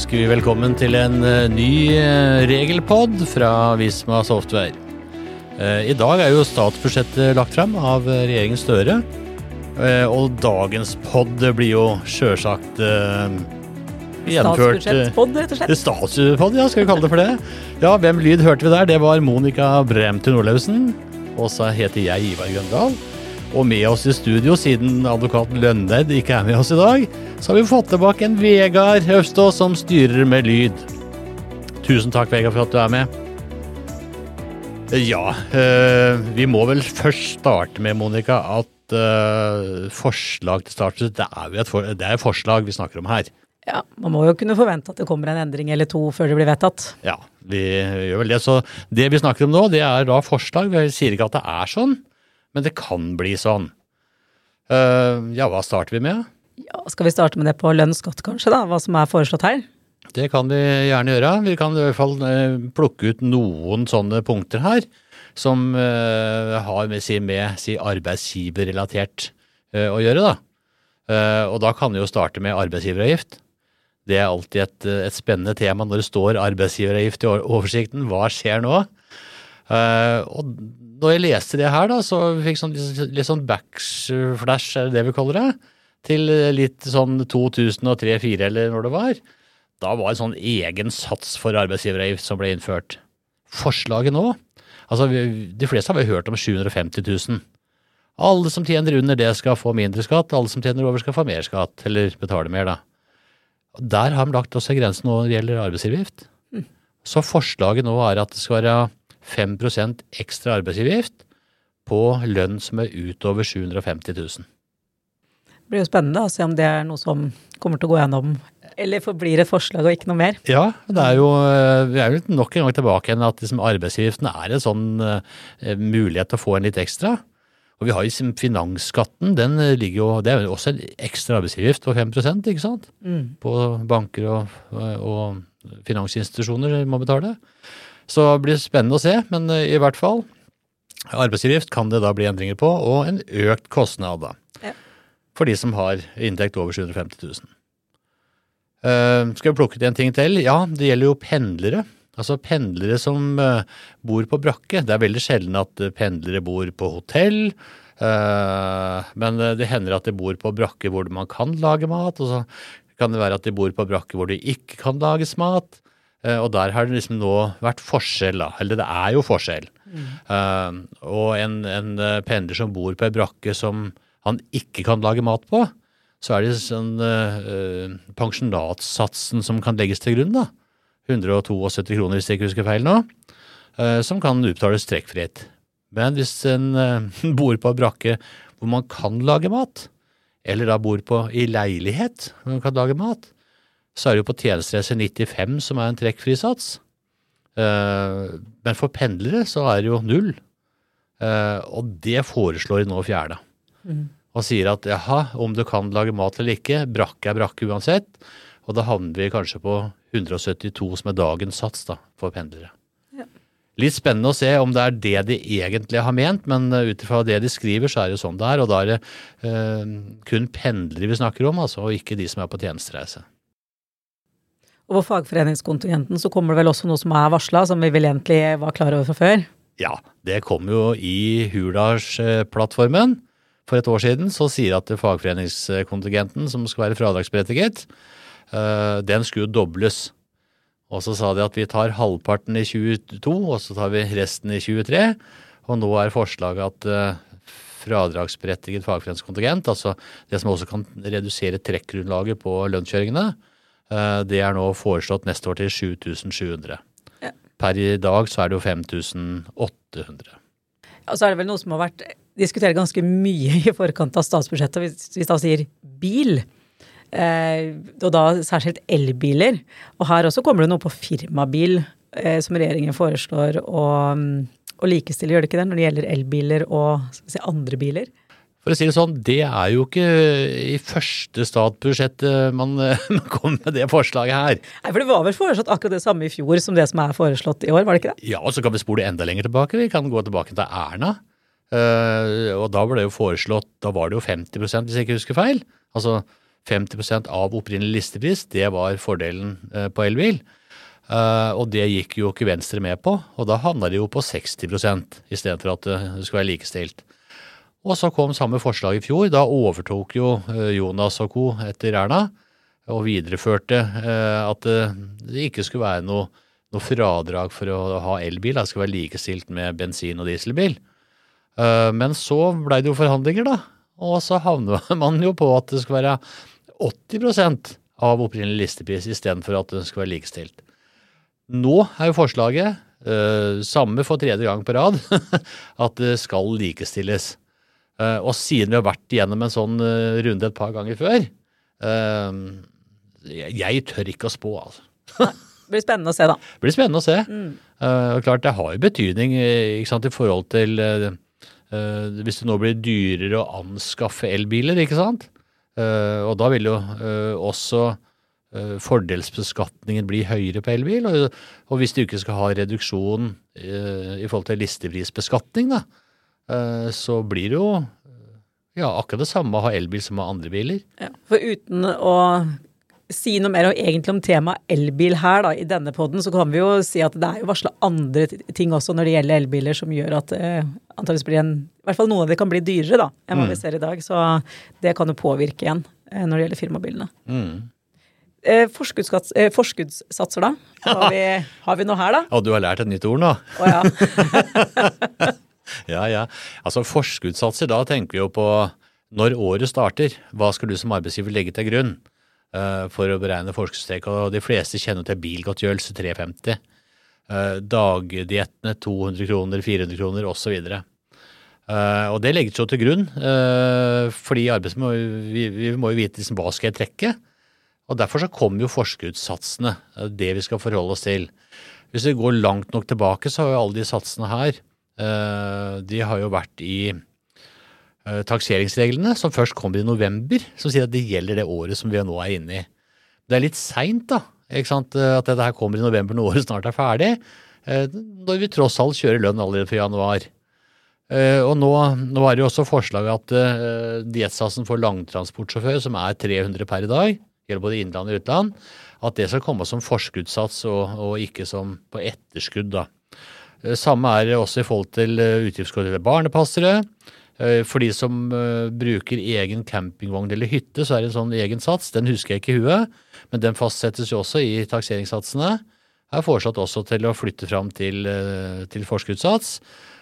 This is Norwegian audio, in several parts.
ønsker vi velkommen til en eh, ny eh, regelpod fra Visma Software. Eh, I dag er jo statsbudsjettet lagt frem av regjeringen Støre. Og dagens pod blir jo sjølsagt gjennomført Statsbudsjettpod, rett og slett. Statsbudsjettpod, ja, skal vi kalle det for det. Ja, hvem lyd hørte vi der? Det var Monica Bremtun Olaussen. Og så heter jeg Ivar Grøndal. Og med oss i studio, siden advokaten Lønneid ikke er med oss i dag, så har vi fått tilbake en Vegard Høvstå som styrer med lyd. Tusen takk, Vegard, for at du er med. Ja, øh, vi må vel først starte med, Monica, at øh, forslag til statsbudsjett, det er for, det er et forslag vi snakker om her. Ja, Man må jo kunne forvente at det kommer en endring eller to før det blir vedtatt. Ja, vi gjør vel det. Så det vi snakker om nå, det er da forslag. Vi sier ikke at det er sånn, men det kan bli sånn. Eh, ja, hva starter vi med? Ja, Skal vi starte med det på lønnsskatt, kanskje? da, Hva som er foreslått her? Det kan vi gjerne gjøre. Vi kan i hvert fall eh, plukke ut noen sånne punkter her som eh, har med, si, med si arbeidsgiverrelatert å gjøre. da. Og da kan vi jo starte med arbeidsgiveravgift. Det er alltid et, et spennende tema når det står arbeidsgiveravgift i oversikten. Hva skjer nå? Eh, og når jeg leste det her, da, så fikk jeg sånn, litt, litt sånn backflash, er det det vi kaller det? Til litt sånn 2003-2004 eller når det var. Da var det en sånn egen sats for arbeidsgiveravgift som ble innført. Forslaget nå Altså, vi- de fleste har vel hørt om 750 000. Alle som tjener under det skal få mindre skatt, alle som tjener over skal få mer skatt, eller betale mer, da. Der har de lagt også grensen når det gjelder arbeidsgiveravgift. Så forslaget nå er at det skal være 5% ekstra arbeidsgiveravgift på lønn som er utover 750 000. Det blir jo spennende å se om det er noe som kommer til å gå gjennom, eller forblir et forslag og ikke noe mer. Ja, det er jo, eh, vi er jo nok en gang tilbake igjen at liksom arbeidsgiveravgiften er en sånn eh, mulighet til å få en litt ekstra. Og vi har jo liksom finansskatten, den eh, ligger jo, det er jo også en ekstra arbeidsgiveravgift på 5 ikke sant? På banker og, og finansinstitusjoner må betale. Så det blir spennende å se, men eh, i hvert fall, arbeidsgiveravgift kan det da bli endringer på, og en økt kostnad da. Ja. For de som har inntekt over 750 000. Uh, skal vi plukke ut en ting til? Ja, det gjelder jo pendlere. Altså pendlere som uh, bor på brakke. Det er veldig sjelden at eh, pendlere bor på hotell. Uh, men det hender at de bor på brakke hvor man kan lage mat. Og så kan det være at de bor på brakke hvor det ikke kan lages mat. Eh, og der har det liksom nå vært forskjell, da. Eller det er jo forskjell. Eh, og en, en eh, pendler som bor på ei brakke som han ikke kan lage mat på, så er det sånn uh, pensjonatsatsen som kan legges til grunn, da. 172 kroner hvis jeg ikke husker feil nå, Uh, som kan utbetales trekkfritt. Men hvis en bor på en brakke hvor man kan lage mat, eller da bor på i leilighet hvor man kan lage mat, så er det jo på tjenestereiser 95 som er en trekkfri sats. Eh, Men for pendlere så er det jo null. Eh, Og det foreslår de nå å fjerne og sier at jaha, om du kan lage mat eller ikke, brakke er brakke uansett. Og da havner vi kanskje på 172 som er dagens sats da, for pendlere. Ja. Litt spennende å se om det er det de egentlig har ment, men eh, ut ifra det de skriver, så er det jo sånn det er. Og da er det eh, kun pendlere vi snakker om, altså, og ikke de som er på tjenestereise. Og på fagforeningskontingenten så kommer det vel også noe som er varsla, som vi vel egentlig var klar over fra før. Ja, det kom jo i Hurdalsplattformen for et år siden. Så sier at fagforeningskontingenten, som skal være fradragsberettiget, eh, den skulle dobles. Og så sa de at vi tar halvparten i 22, og så tar vi resten i 23. Og nå er forslaget at eh, fradragsberettiget fagforeningskontingent, altså det som også kan redusere trekkgrunnlaget på lønnskjøringene, det er nå foreslått neste år til 7700. Ja. Per i dag så er det jo 5800. Og så er det vel noe som har vært diskutert ganske mye i forkant av statsbudsjettet, hvis vi da sier bil. Eh, og da særskilt elbiler. Og her også kommer det noe på firmabil eh, som regjeringen foreslår å, mm, å likestille, gjør det ikke det, når det gjelder elbiler og si, andre biler? For å si det sånn, det er jo ikke i første statsbudsjett man, man kom med det forslaget her. Nei, for det var vel foreslått akkurat det samme i fjor som det som er foreslått i år, var det ikke det? Ja, og så kan vi spole enda lenger tilbake. Vi kan gå tilbake til Erna. Uh, og da ble det jo foreslått, da var det jo 50 hvis jeg ikke husker feil. Altså 50% av opprinnelig listepris, det var fordelen uh, på elbil. Uh, og det gikk jo ikke Venstre med på, og da havna de jo på 60% istedenfor at det skulle være likestilt. Og så kom samme forslag i fjor. Da overtok jo eh, Jonas og co. etter Erna og videreførte at det ikke skulle være noe, noe fradrag for å ha elbil. Det skulle være likestilt med bensin- og dieselbil. Men så blei det jo forhandlinger, da. Og så havna man jo på at det skulle være 80% av opprinnelig listepris istedenfor at det skulle være likestilt. Nå er jo forslaget, samme for tredje gang på rad, at det skal likestilles. Uh, og siden vi har vært igjennom en sånn uh, runde et par ganger før jeg, jeg, tør ikke å spå, altså. det blir spennende å se, da. Det blir spennende å se. Mm. og klart Det har jo betydning sant, i forhold til hvis det nå blir dyrere å anskaffe elbiler, ikke sant? Eh, og da vil jo eh, også eh, fordelsbeskatningen bli høyere på elbil. Og, og hvis du ikke skal ha reduksjon i forhold til listeprisbeskatning, da, så blir det jo ja, akkurat det samme å ha elbil som å ha andre biler. Ja, for uten å si noe mer egentlig om temaet elbil her da, i denne poden, så kan vi jo si at det er jo varsla andre ting også når det gjelder elbiler som gjør at eh, antakeligvis blir en I hvert fall noen av det kan bli dyrere da, enn hva mm. vi ser i dag. Så det kan jo påvirke igjen eh, når det gjelder firmabilene. Mm. Eh, eh, forskuddssatser, da? Har vi, har vi, noe her, da? Ja, du har lært et nytt ord nå. Å ja. ja, ja. Altså forskuddssatser, da tenker vi jo på når året starter. Hva skal du som arbeidsgiver legge til grunn? uh, for å beregne forskuddstrekk. De fleste kjenner til bilgodtgjørelse 350. Uh, Dagdiettene 200 kroner, 400 kroner osv. Uh, og det legges jo til grunn, uh, fordi vi, vi, må jo vite liksom, hva skal jeg trekke. Og Derfor så kommer jo forskuddssatsene, det vi skal forholde oss til. Hvis vi går langt nok tilbake, så har jo alle de satsene her de har jo vært i Eh, takseringsreglene, som først kommer i november, som sier at det gjelder det året som vi nå er inne i. Det er litt seint, da, ikke sant, eh, at dette her kommer i november når året snart er ferdig, eh, når vi tross alt kjører lønn allerede for januar. Og nå, nå er det jo også forslaget at diettsatsen for langtransportsjåfør, som er 300 per i dag, gjelder både innland og utland, at det skal komme som forskuddssats og, og ikke som på etterskudd. da. Samme er det også i forhold til utgiftskort til barnepassere. Eh, for de som bruker egen campingvogn eller hytte, så er det en sånn egen sats. Den husker jeg ikke i huet, men den fastsettes jo også i takseringssatsene. Er foreslått også til å flytte fram til, til forskuddssats.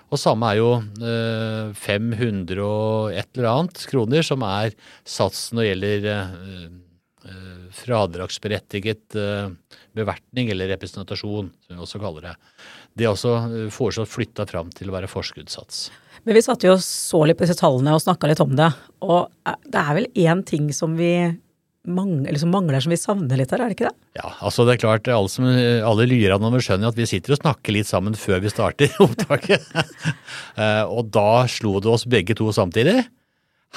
Og samme er jo uh, 500 og et eller annet kroner, som er satsen når det gjelder fradragsberettiget bevertning eller representasjon, som vi også kaller det. Det er også foreslått flytta fram til å være forskuddssats. Men vi satt jo og så litt på disse tallene og snakka litt om det. Og eh, det er vel én ting som vi mangler, som mangler, som vi savner litt her, er det ikke det? Ja, altså det er klart, alle, som, alle lyrene skjønner at vi sitter og snakker litt sammen før vi starter opptaket. Eh, og da slo det oss begge to samtidig.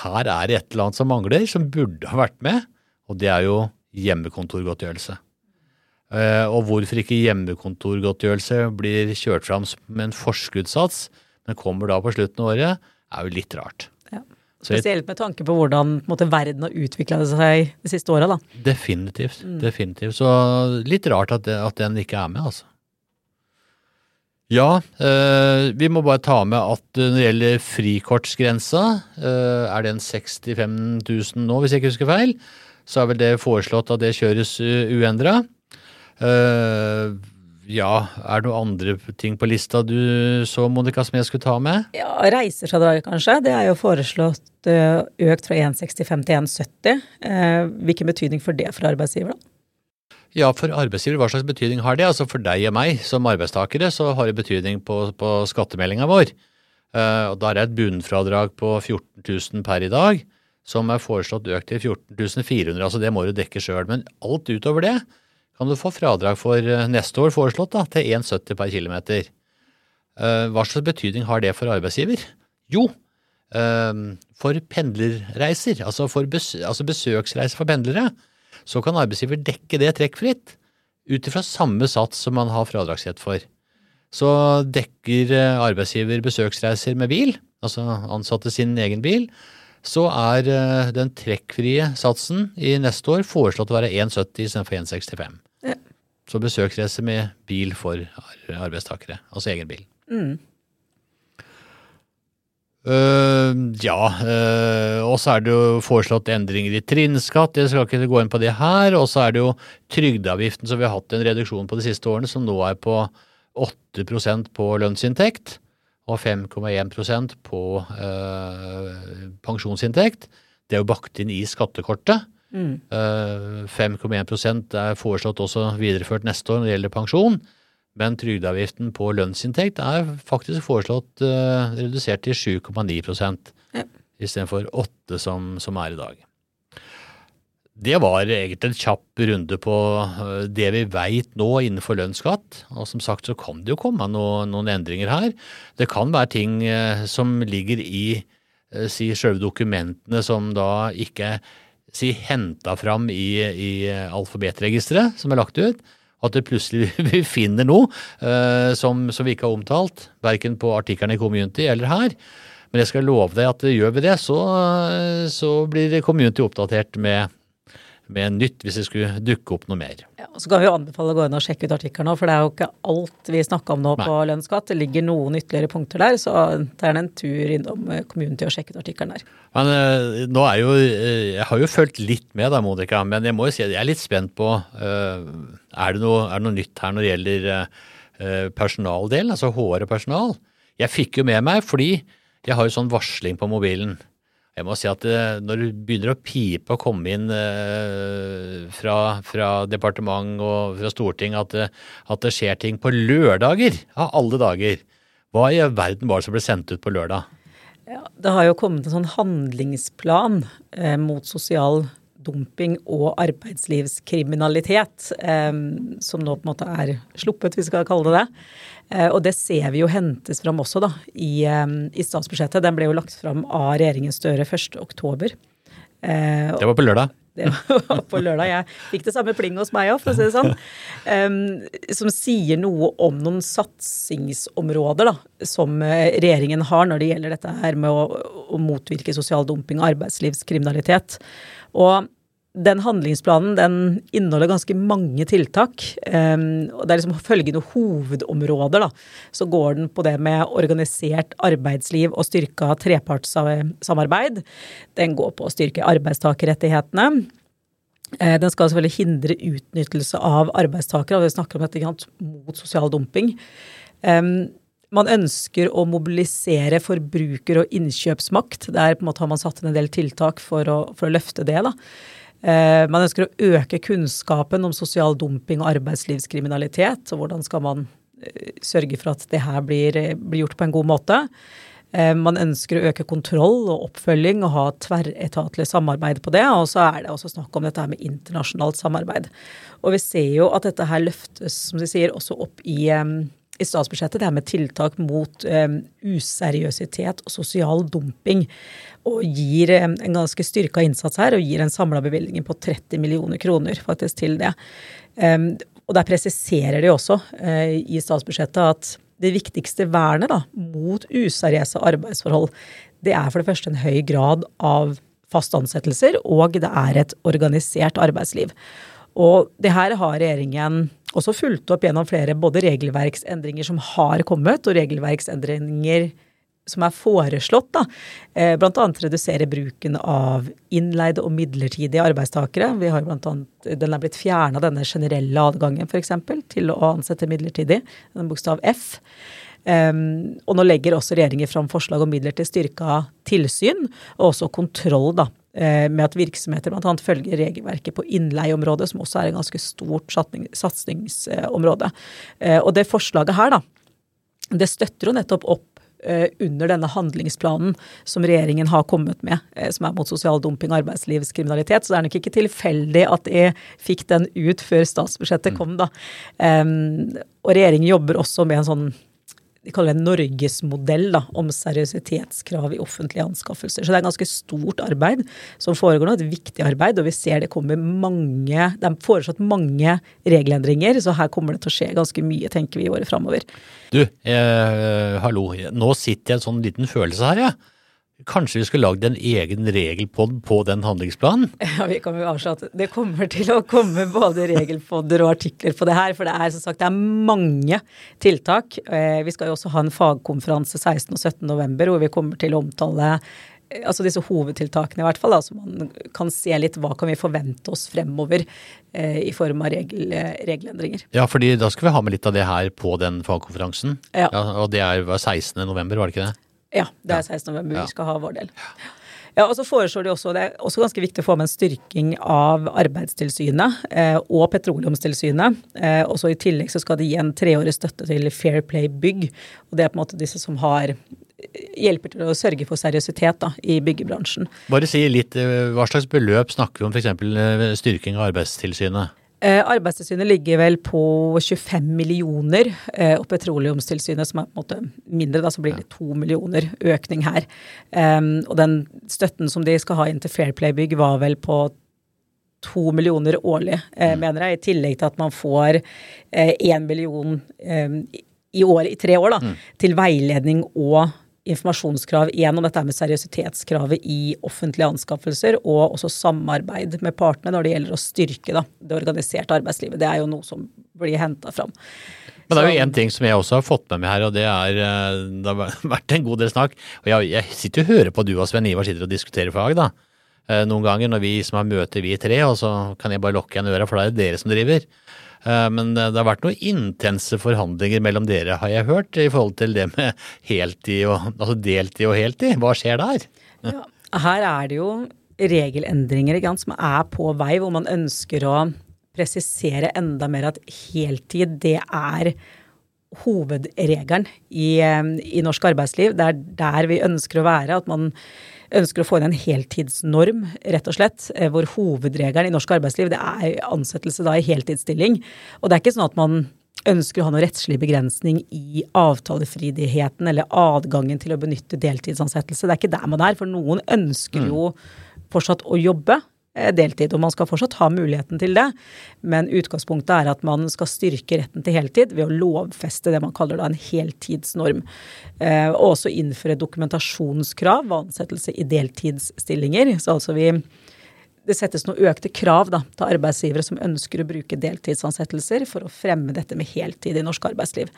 Her er det et eller annet som mangler, som burde ha vært med. Og det er jo hjemmekontorgodtgjørelse. Eh, og hvorfor ikke hjemmekontorgodtgjørelse blir kjørt fram med en forskuddssats, men kommer da på slutten av året, er jo litt rart. Ja. Spesielt med tanke på hvordan på måte, verden har utvikla seg de siste åra, da. Definitivt. Mm. Definitivt. Så litt rart at, at, den ikke er med, altså. Ja, eh, vi må bare ta med at når det gjelder frikortsgrensa, eh, er den 65 000 nå, hvis jeg ikke husker feil, så er vel det foreslått at det kjøres uendra. Uh, ja, er det noen andre ting på lista du så, Monica, som jeg skulle ta med? Ja, Reisefradraget, kanskje. Det er jo foreslått eh, økt fra 1,65 til 1,70. Eh, hvilken betydning får det for arbeidsgiver, da? Ja, for arbeidsgiver, hva slags betydning har det? Altså For deg og meg som arbeidstakere så har det betydning på, på skattemeldinga vår. Eh, og Da er et bunnfradrag på 14 000 per i dag, som er foreslått økt til 14 400. Altså det må du dekke sjøl. Men alt utover det kan du få fradrag for eh, neste år foreslått da, til 1,70 per km. Eh, hva slags betydning har det for arbeidsgiver? Jo, eh, for pendlerreiser, altså, for bes altså besøksreiser for pendlere, så kan arbeidsgiver dekke det trekkfritt ut ifra samme sats som man har fradragsrett for. Så dekker arbeidsgiver besøksreiser med bil, altså ansatte sin egen bil, så er eh, den trekkfrie satsen i neste år foreslått å være 1,70 istedenfor 1,65. Ja. Så besøksreise med bil for arbeidstakere, altså egen bil. Mm. Uh, ja, uh, og så er det jo foreslått endringer i trinnskatt, jeg skal ikke gå inn på det her. Og så er det jo trygdeavgiften som vi har hatt en reduksjon på de siste årene, som nå er på 8% på lønnsinntekt og 5,1% på eh, pensjonsinntekt. Det er jo bakt inn i skattekortet. Mm. Eh, 5,1% er foreslått også videreført neste år når det gjelder pensjon. Men trygdeavgiften på lønnsinntekt er faktisk foreslått eh, redusert til 7,9% Ja. istedenfor 8 som, som er i dag. Det var egentlig en kjapp runde på eh, det vi veit nå innenfor lønnsskatt. Og som sagt så kan det jo komme noen, noen endringer her. Det kan være ting eh, som ligger i eh, si sjølve dokumentene som da ikke si henta fram i, i alfabetregisteret som er lagt ut. At det plutselig vi finner noe eh, som, som vi ikke har omtalt, verken på artikkelen i Community eller her. Men jeg skal love deg at gjør vi det, så, så blir Community oppdatert med, med nytt hvis det skulle dukke opp noe mer. Ja, og så kan vi jo anbefale å gå inn og sjekke ut artikkelen nå, for det er jo ikke alt vi snakka om nå Nei. på lønnsskatt. Det ligger noen ytterligere punkter der, så det er en tur innom kommunen Community og sjekke ut artikkelen der. Men eh, nå er jo eh, Jeg har jo fulgt litt med da, Monica, men jeg må jo si at jeg er litt spent på eh, er, det noe, er det noe nytt her når det gjelder personaldelen, altså HR og personal? Jeg fikk jo med meg fordi jeg har jo sånn varsling på mobilen. Jeg må si at eh, når du begynner å pipe og komme inn eh, fra, fra departement og fra storting at, det- at det skjer ting på lørdager, av alle dager, hva i verden var det som ble sendt ut på lørdag? Ja, det har jo kommet en sånn handlingsplan eh, mot sosial dumping og arbeidslivskriminalitet, eh, som nå på en måte er sluppet, vi skal kalle det det. Eh, og det ser vi jo hentes fram også da, i, eh, i statsbudsjettet. Den ble jo lagt fram av regjeringen Støre 1. oktober. Eh, Det var på lørdag. det var på lørdag. Jeg fikk det samme pling hos meg òg, for å si det sånn. Som sier noe om noen satsingsområder da, som regjeringen har når det gjelder dette her med å, å motvirke sosial dumping og arbeidslivskriminalitet. Og den handlingsplanen den inneholder ganske mange tiltak. og Det er liksom følgende hovedområder. da. Så går den på det med organisert arbeidsliv og styrka trepartssamarbeid. Den går på å styrke arbeidstakerrettighetene. Eh, Den skal selvfølgelig hindre utnyttelse av arbeidstakere, og vi snakker om dette mot sosial dumping. Em, Man ønsker å mobilisere forbruker- og innkjøpsmakt. Der på en måte har man satt inn en del tiltak for å, for å løfte det. da. Eh, Man ønsker å øke kunnskapen om sosial dumping og arbeidslivskriminalitet. Og hvordan skal man eh, sørge for at det her blir, eh, blir gjort på en god måte. Eh, Man ønsker å øke kontroll og oppfølging og ha tverretatlig samarbeid på det. Og så er det også snakk om dette her med internasjonalt samarbeid. Og vi ser jo at dette her løftes, som de sier, også opp i, eh, i statsbudsjettet. Det er med tiltak mot eh, useriøsitet og sosial dumping. Og gir eh, en ganske styrka innsats her, og gir en samla bevilgning på 30 millioner kroner faktisk til det. Um, og der presiserer de også eh, i statsbudsjettet at det viktigste vernet da, mot useriøse arbeidsforhold, det er for det første en høy grad av faste ansettelser, og det er et organisert arbeidsliv. Og det her har regjeringen også fulgt opp gjennom flere både regelverksendringer som har kommet, og regelverksendringer som er foreslått, da. Bl.a. Blant annet redusere bruken av innleide og midlertidige arbeidstakere. Vi har blant annet, Den er blitt fjerna, denne generelle adgangen f.eks. til å ansette midlertidig, den bokstav F. Um, og nå legger også regjeringen fram forslag om midler til styrka tilsyn, og også kontroll da, eh, med at virksomheter bl.a. følger regelverket på innleieområdet, som også er et ganske stort satsing- satsingsområde. Eh, og det forslaget her, da, det støtter jo nettopp opp eh, under denne handlingsplanen som regjeringen har kommet med, eh, som er mot sosial dumping og arbeidslivskriminalitet. Så det er nok ikke tilfeldig at de fikk den ut før statsbudsjettet kom, da. Og regjeringen jobber også med en sånn de kaller det en norgesmodell om seriøsitetskrav i offentlige anskaffelser. Så det er et ganske stort arbeid som foregår nå, et viktig arbeid, og vi ser det kommer mange Det er foreslått mange regelendringer, så her kommer det til å skje ganske mye, tenker vi, i året framover. Du, eh, hallo. Nå sitter jeg i en sånn liten følelse her, jeg. Kanskje vi skulle lagd en egen regelpod på den handlingsplanen? Ja, vi kan jo avsløre at det kommer til å komme både regelpodder og artikler på det her. For det er som sagt det er mange tiltak. Eh, vi skal jo også ha en fagkonferanse 16. og 17. november hvor vi kommer til å omtale eh, altså disse hovedtiltakene i hvert fall, da, så man kan se litt hva kan vi forvente oss fremover eh, i form av regel, regelendringer. Ja, fordi da skal vi ha med litt av det her på den fagkonferansen. Ja. ja og det er 16. november, var det ikke det? Ja, det er 16. november vi skal ha vår del. Ja, og så foreslår de også, Det er også ganske viktig å få med en styrking av Arbeidstilsynet eh, og Petroleumstilsynet. Eh, og så I tillegg så skal de gi en treårig støtte til Fair Play Bygg. og Det er på en måte disse som har hjelper til å sørge for seriøsitet da, i byggebransjen. Bare si litt, eh, Hva slags beløp snakker vi om f.eks. Eh, styrking av Arbeidstilsynet? Eh, Arbeidstilsynet ligger vel på 25 millioner, eh, og Petroleumstilsynet som er på en måte mindre, da så blir det to millioner økning her. Og den støtten som de skal ha inn til Fair Play-bygg var vel på to millioner årlig, eh, mm. mener jeg, i tillegg til at man får én million i år i tre år da, mm. til veiledning og informasjonskrav gjennom dette med seriøsitetskravet i offentlige anskaffelser, og også samarbeid med partene når det gjelder å styrke da, det organiserte arbeidslivet. Det er jo noe som blir henta fram. Men det er jo én ting som jeg også har fått med meg her, og det er eh, Det har vært en god del snakk. Og jeg, jeg sitter og hører på du og Sven Ivar sitter og diskuterer fag, da. Eh, noen ganger når vi som har møter, vi tre, og så kan jeg bare lukke igjen øra, for da er det dere som driver. Eh, men det har vært noen intense forhandlinger mellom dere, har jeg hørt, i forhold til det med heltid og, altså deltid og heltid. Hva skjer der? Ja, her er det jo regelendringer sant, som er på vei, hvor man ønsker å presisere enda mer at heltid, det er hovedregelen i, eh, i norsk arbeidsliv. Det er der vi ønsker å være. At man ønsker å få inn en heltidsnorm, rett og slett, eh, hvor hovedregelen i norsk arbeidsliv det er ansettelse da i heltidsstilling. Og det er ikke sånn at man ønsker å ha noen rettslig begrensning i avtalefridigheten eller adgangen til å benytte deltidsansettelse. Det er ikke der man er, for noen ønsker jo fortsatt å jobbe. Eh, deltid, og man skal fortsatt ha muligheten til det. Men utgangspunktet er at man skal styrke retten til heltid ved å lovfeste det man kaller da en heltidsnorm. Eh, og også innføre dokumentasjonskrav ved ansettelse i deltidsstillinger. Så altså vi det settes noen økte krav da, til arbeidsgivere som ønsker å bruke deltidsansettelser for å fremme dette med heltid i norsk arbeidsliv.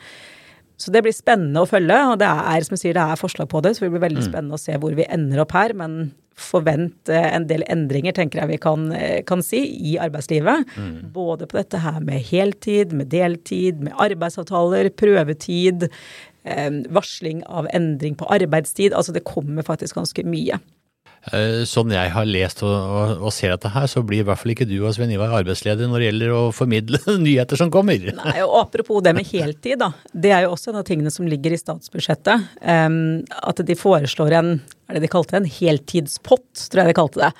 Så det blir spennende å følge, og det er som jeg sier, det er forslag på det, så det blir veldig mm. spennende å se hvor vi ender opp her. Men forvent en del endringer, tenker jeg vi kan, kan si, i arbeidslivet. Mm. Både på dette her med heltid, med deltid, med arbeidsavtaler, prøvetid, eh, varsling av endring på arbeidstid. Altså det kommer faktisk ganske mye. Eh, sånn jeg har lest og, og, og, ser dette her, så blir i hvert fall ikke du og Svein Ivar arbeidsleder når det gjelder å formidle nyheter som kommer. Nei, og Apropos det med heltid, da. Det er jo også en av tingene som ligger i statsbudsjettet. Um, at de foreslår en er det de kalte det, en heltidspott, tror jeg de kalte det.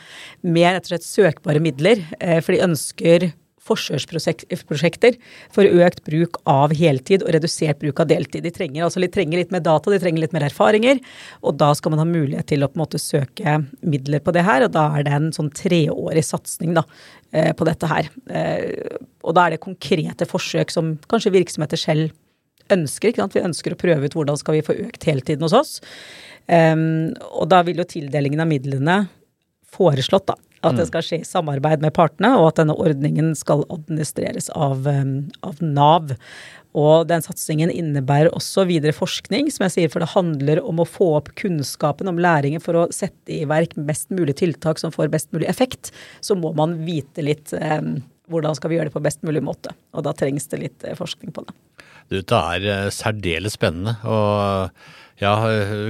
Med rett og slett søkbare midler. Uh, for de ønsker forsøksprosjekter for økt bruk av heltid og redusert bruk av deltid. De trenger, altså, de trenger litt mer data, de trenger litt mer erfaringer, og da skal man ha mulighet til å på en måte søke midler på det her, og da er det en sånn treårig satsing eh, på dette her. Eh, og da er det konkrete forsøk som kanskje virksomheter selv ønsker. Ikke sant? Vi ønsker å prøve ut hvordan skal vi få økt heltiden hos oss. Um, og da vil jo tildelingen av midlene foreslått da, at det mm. skal skje i samarbeid med partene, og at denne ordningen skal administreres av, um, av Nav. Og den satsingen innebærer også videre forskning, som jeg sier, for det handler om å få opp kunnskapen om læringen for å sette i verk mest mulig tiltak som får best mulig effekt. Så må man vite litt eh, hvordan skal vi gjøre det på best mulig måte. Og da trengs det litt eh, forskning på det. Det er eh, særdeles spennende. og ja,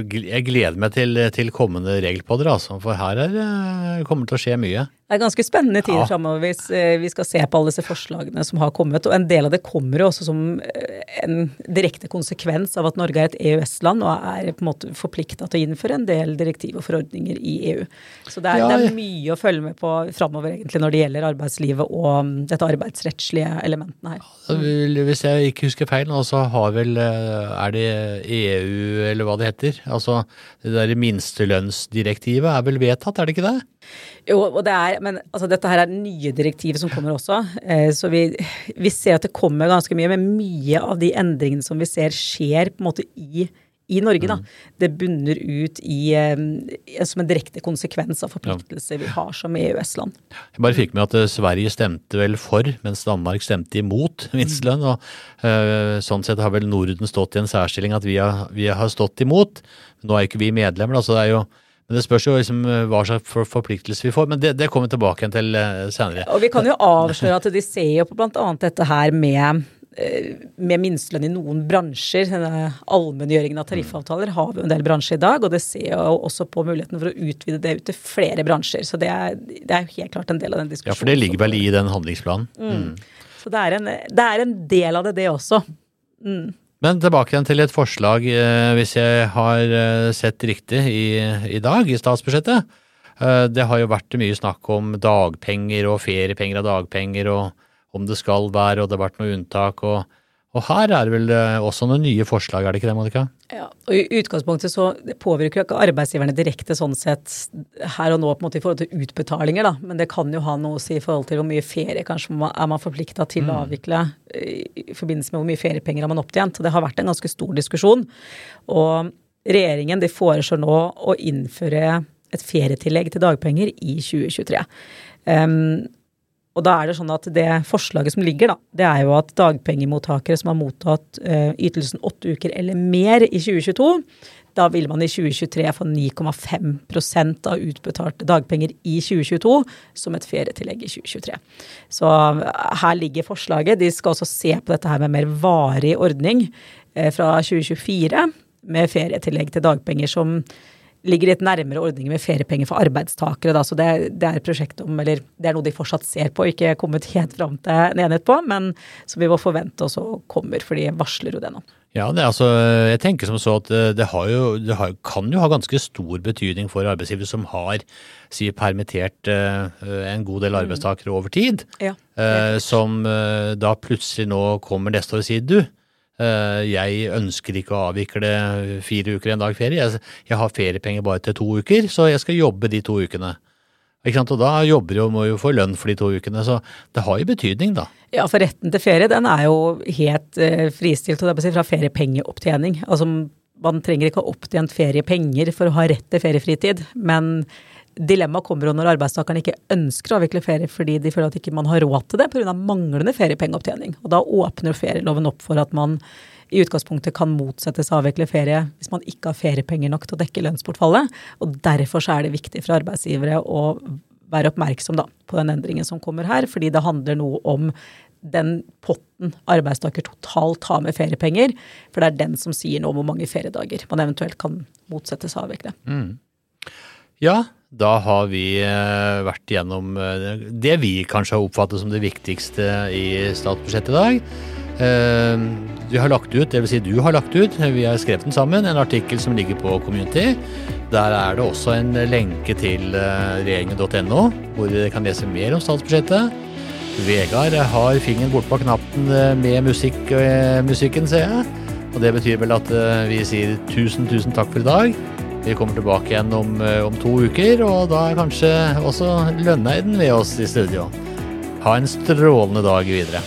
jeg gleder meg til, til kommende regelpodder, altså. For her er, eh, kommer det til å skje mye. Det er ganske spennende tider ja. framover hvis eh, vi skal se på alle disse forslagene som har kommet. Og en del av det kommer jo også som eh, en direkte konsekvens av at Norge er et EØS-land og er på en måte forplikta til å innføre en del direktiv og forordninger i EU. Så det er, ja, det er mye å følge med på framover egentlig når det gjelder arbeidslivet og mm, dette arbeidsrettslige elementene her. Hvis jeg ikke husker feil, så har vel Er det EU eller hva det heter? Altså det der minstelønnsdirektivet er vel vedtatt, er det ikke det? Jo, og det er, men altså, dette her er nye direktivet som kommer også. Eh, så vi, vi, ser at det kommer ganske mye, men mye av de endringene som vi ser skjer på en måte i i Norge, da, det bunner ut i eh, som en direkte konsekvens av forpliktelser vi har som EØS-land. Jeg bare fikk med at eh, Sverige stemte vel for, mens Danmark stemte imot minstelønn. og eh, Sånn sett har vel Norden stått i en særstilling at vi har, vi har stått imot. Nå er ikke vi medlemmer, da, så det er jo men det spørs jo liksom hva slags forpliktelse vi får. Men det, det kommer vi tilbake igjen til senere. Og vi kan jo avsløre at de ser jo på bl.a. dette her med Eh, med minstelønn i noen bransjer. Allmenngjøringen av tariffavtaler har vi en del bransjer i dag, og det ser jo også på muligheten for å utvide det ut til flere bransjer. Så det er, det er helt klart en del av den diskusjonen. Ja, for det ligger vel i den handlingsplanen. Mm. Mm. Så det er, en, det er, en, del av det, det også. Mm. Men tilbake igjen til et forslag, eh, hvis jeg har eh, sett riktig i, i dag, i statsbudsjettet. Det har jo vært mye snakk om dagpenger og feriepenger av dagpenger og om det skal være, og det har vært noe unntak. og, og her er det vel eh, også noen nye forslag, er det ikke det, Monica? Ja, og I utgangspunktet så påvirker jo ikke arbeidsgiverne direkte sånn sett her og nå på en måte i forhold til utbetalinger, da. Men det kan jo ha noe å si i forhold til hvor mye ferie kanskje er man forplikta til å mm. avvikle i forbindelse med hvor mye feriepenger har man opptjent. Det har vært en ganske stor diskusjon. Og regjeringen de foreslår nå å innføre et ferietillegg til dagpenger i 2023. Um, og da er det sånn at det forslaget som ligger, da, det er jo at dagpengemottakere som har mottatt uh, ytelsen åtte uker eller mer i 2022, da vil man i 2023 få 9,5% av utbetalte dagpenger i 2022 som et ferietillegg i 2023. Så her ligger forslaget. De skal også se på dette her med mer varig ordning uh, fra 2024 med ferietillegg til dagpenger som ligger litt nærmere ordningen med feriepenger for arbeidstakere. Da, så det, det, er et prosjekt om, eller det er noe de fortsatt ser på, ikke kommet helt fram til en enighet på, men som vi må forvente også kommer, for de varsler jo det nå. Ja, det, altså, jeg tenker som så at det, jo, det har, kan jo ha ganske stor betydning for arbeidsgivere som har si, permittert uh, en god del mm. arbeidstakere over tid, ja, uh, som da plutselig nå kommer neste år og sier du, Eh, jeg ønsker ikke å avvikle fire uker en dag ferie. Jeg har feriepenger bare til to uker, så jeg skal jobbe de to ukene. Og da jobber jo, må jo få lønn for de to ukene, så det har jo betydning, da. Ja, for retten til ferie den er jo helt uh, fristilt fra feriepengeopptjening. Altså man trenger ikke ha opptjent feriepenger for å ha rett til feriefritid, men Dilemmaet kommer jo når arbeidstakerne ikke ønsker å avvikle ferie fordi de føler at ikke man har råd til det pga. manglende feriepengeopptjening. Og da åpner ferieloven opp for at man i utgangspunktet kan motsettes å avvikle ferie hvis man ikke har feriepenger nok til å dekke lønnsbortfallet. Og derfor er det viktig for arbeidsgivere å være oppmerksom da, på den endringen som kommer her, fordi det handler noe om den potten arbeidstaker totalt har med feriepenger. For det er den som sier noe om hvor mange feriedager man eventuelt kan motsettes å avvikle. Mm. Ja, da har vi eh, vært gjennom eh, det vi kanskje har oppfattet som det viktigste i statsbudsjettet i dag. Eh, vi har lagt ut, dvs. Si du har lagt ut, vi har skrevet den sammen, en artikkel som ligger på Community. Der er det også en lenke til regjeringen.no, hvor dere kan lese mer om statsbudsjettet. Vegard har fingeren bortpå knappen med musikk, musikken, ser jeg. Og det betyr vel at vi sier tusen, tusen takk for i dag. Vi kommer tilbake igjen om, eh, om to uker, og da er kanskje også Lønneiden ved oss i studio. Ha en strålende dag videre.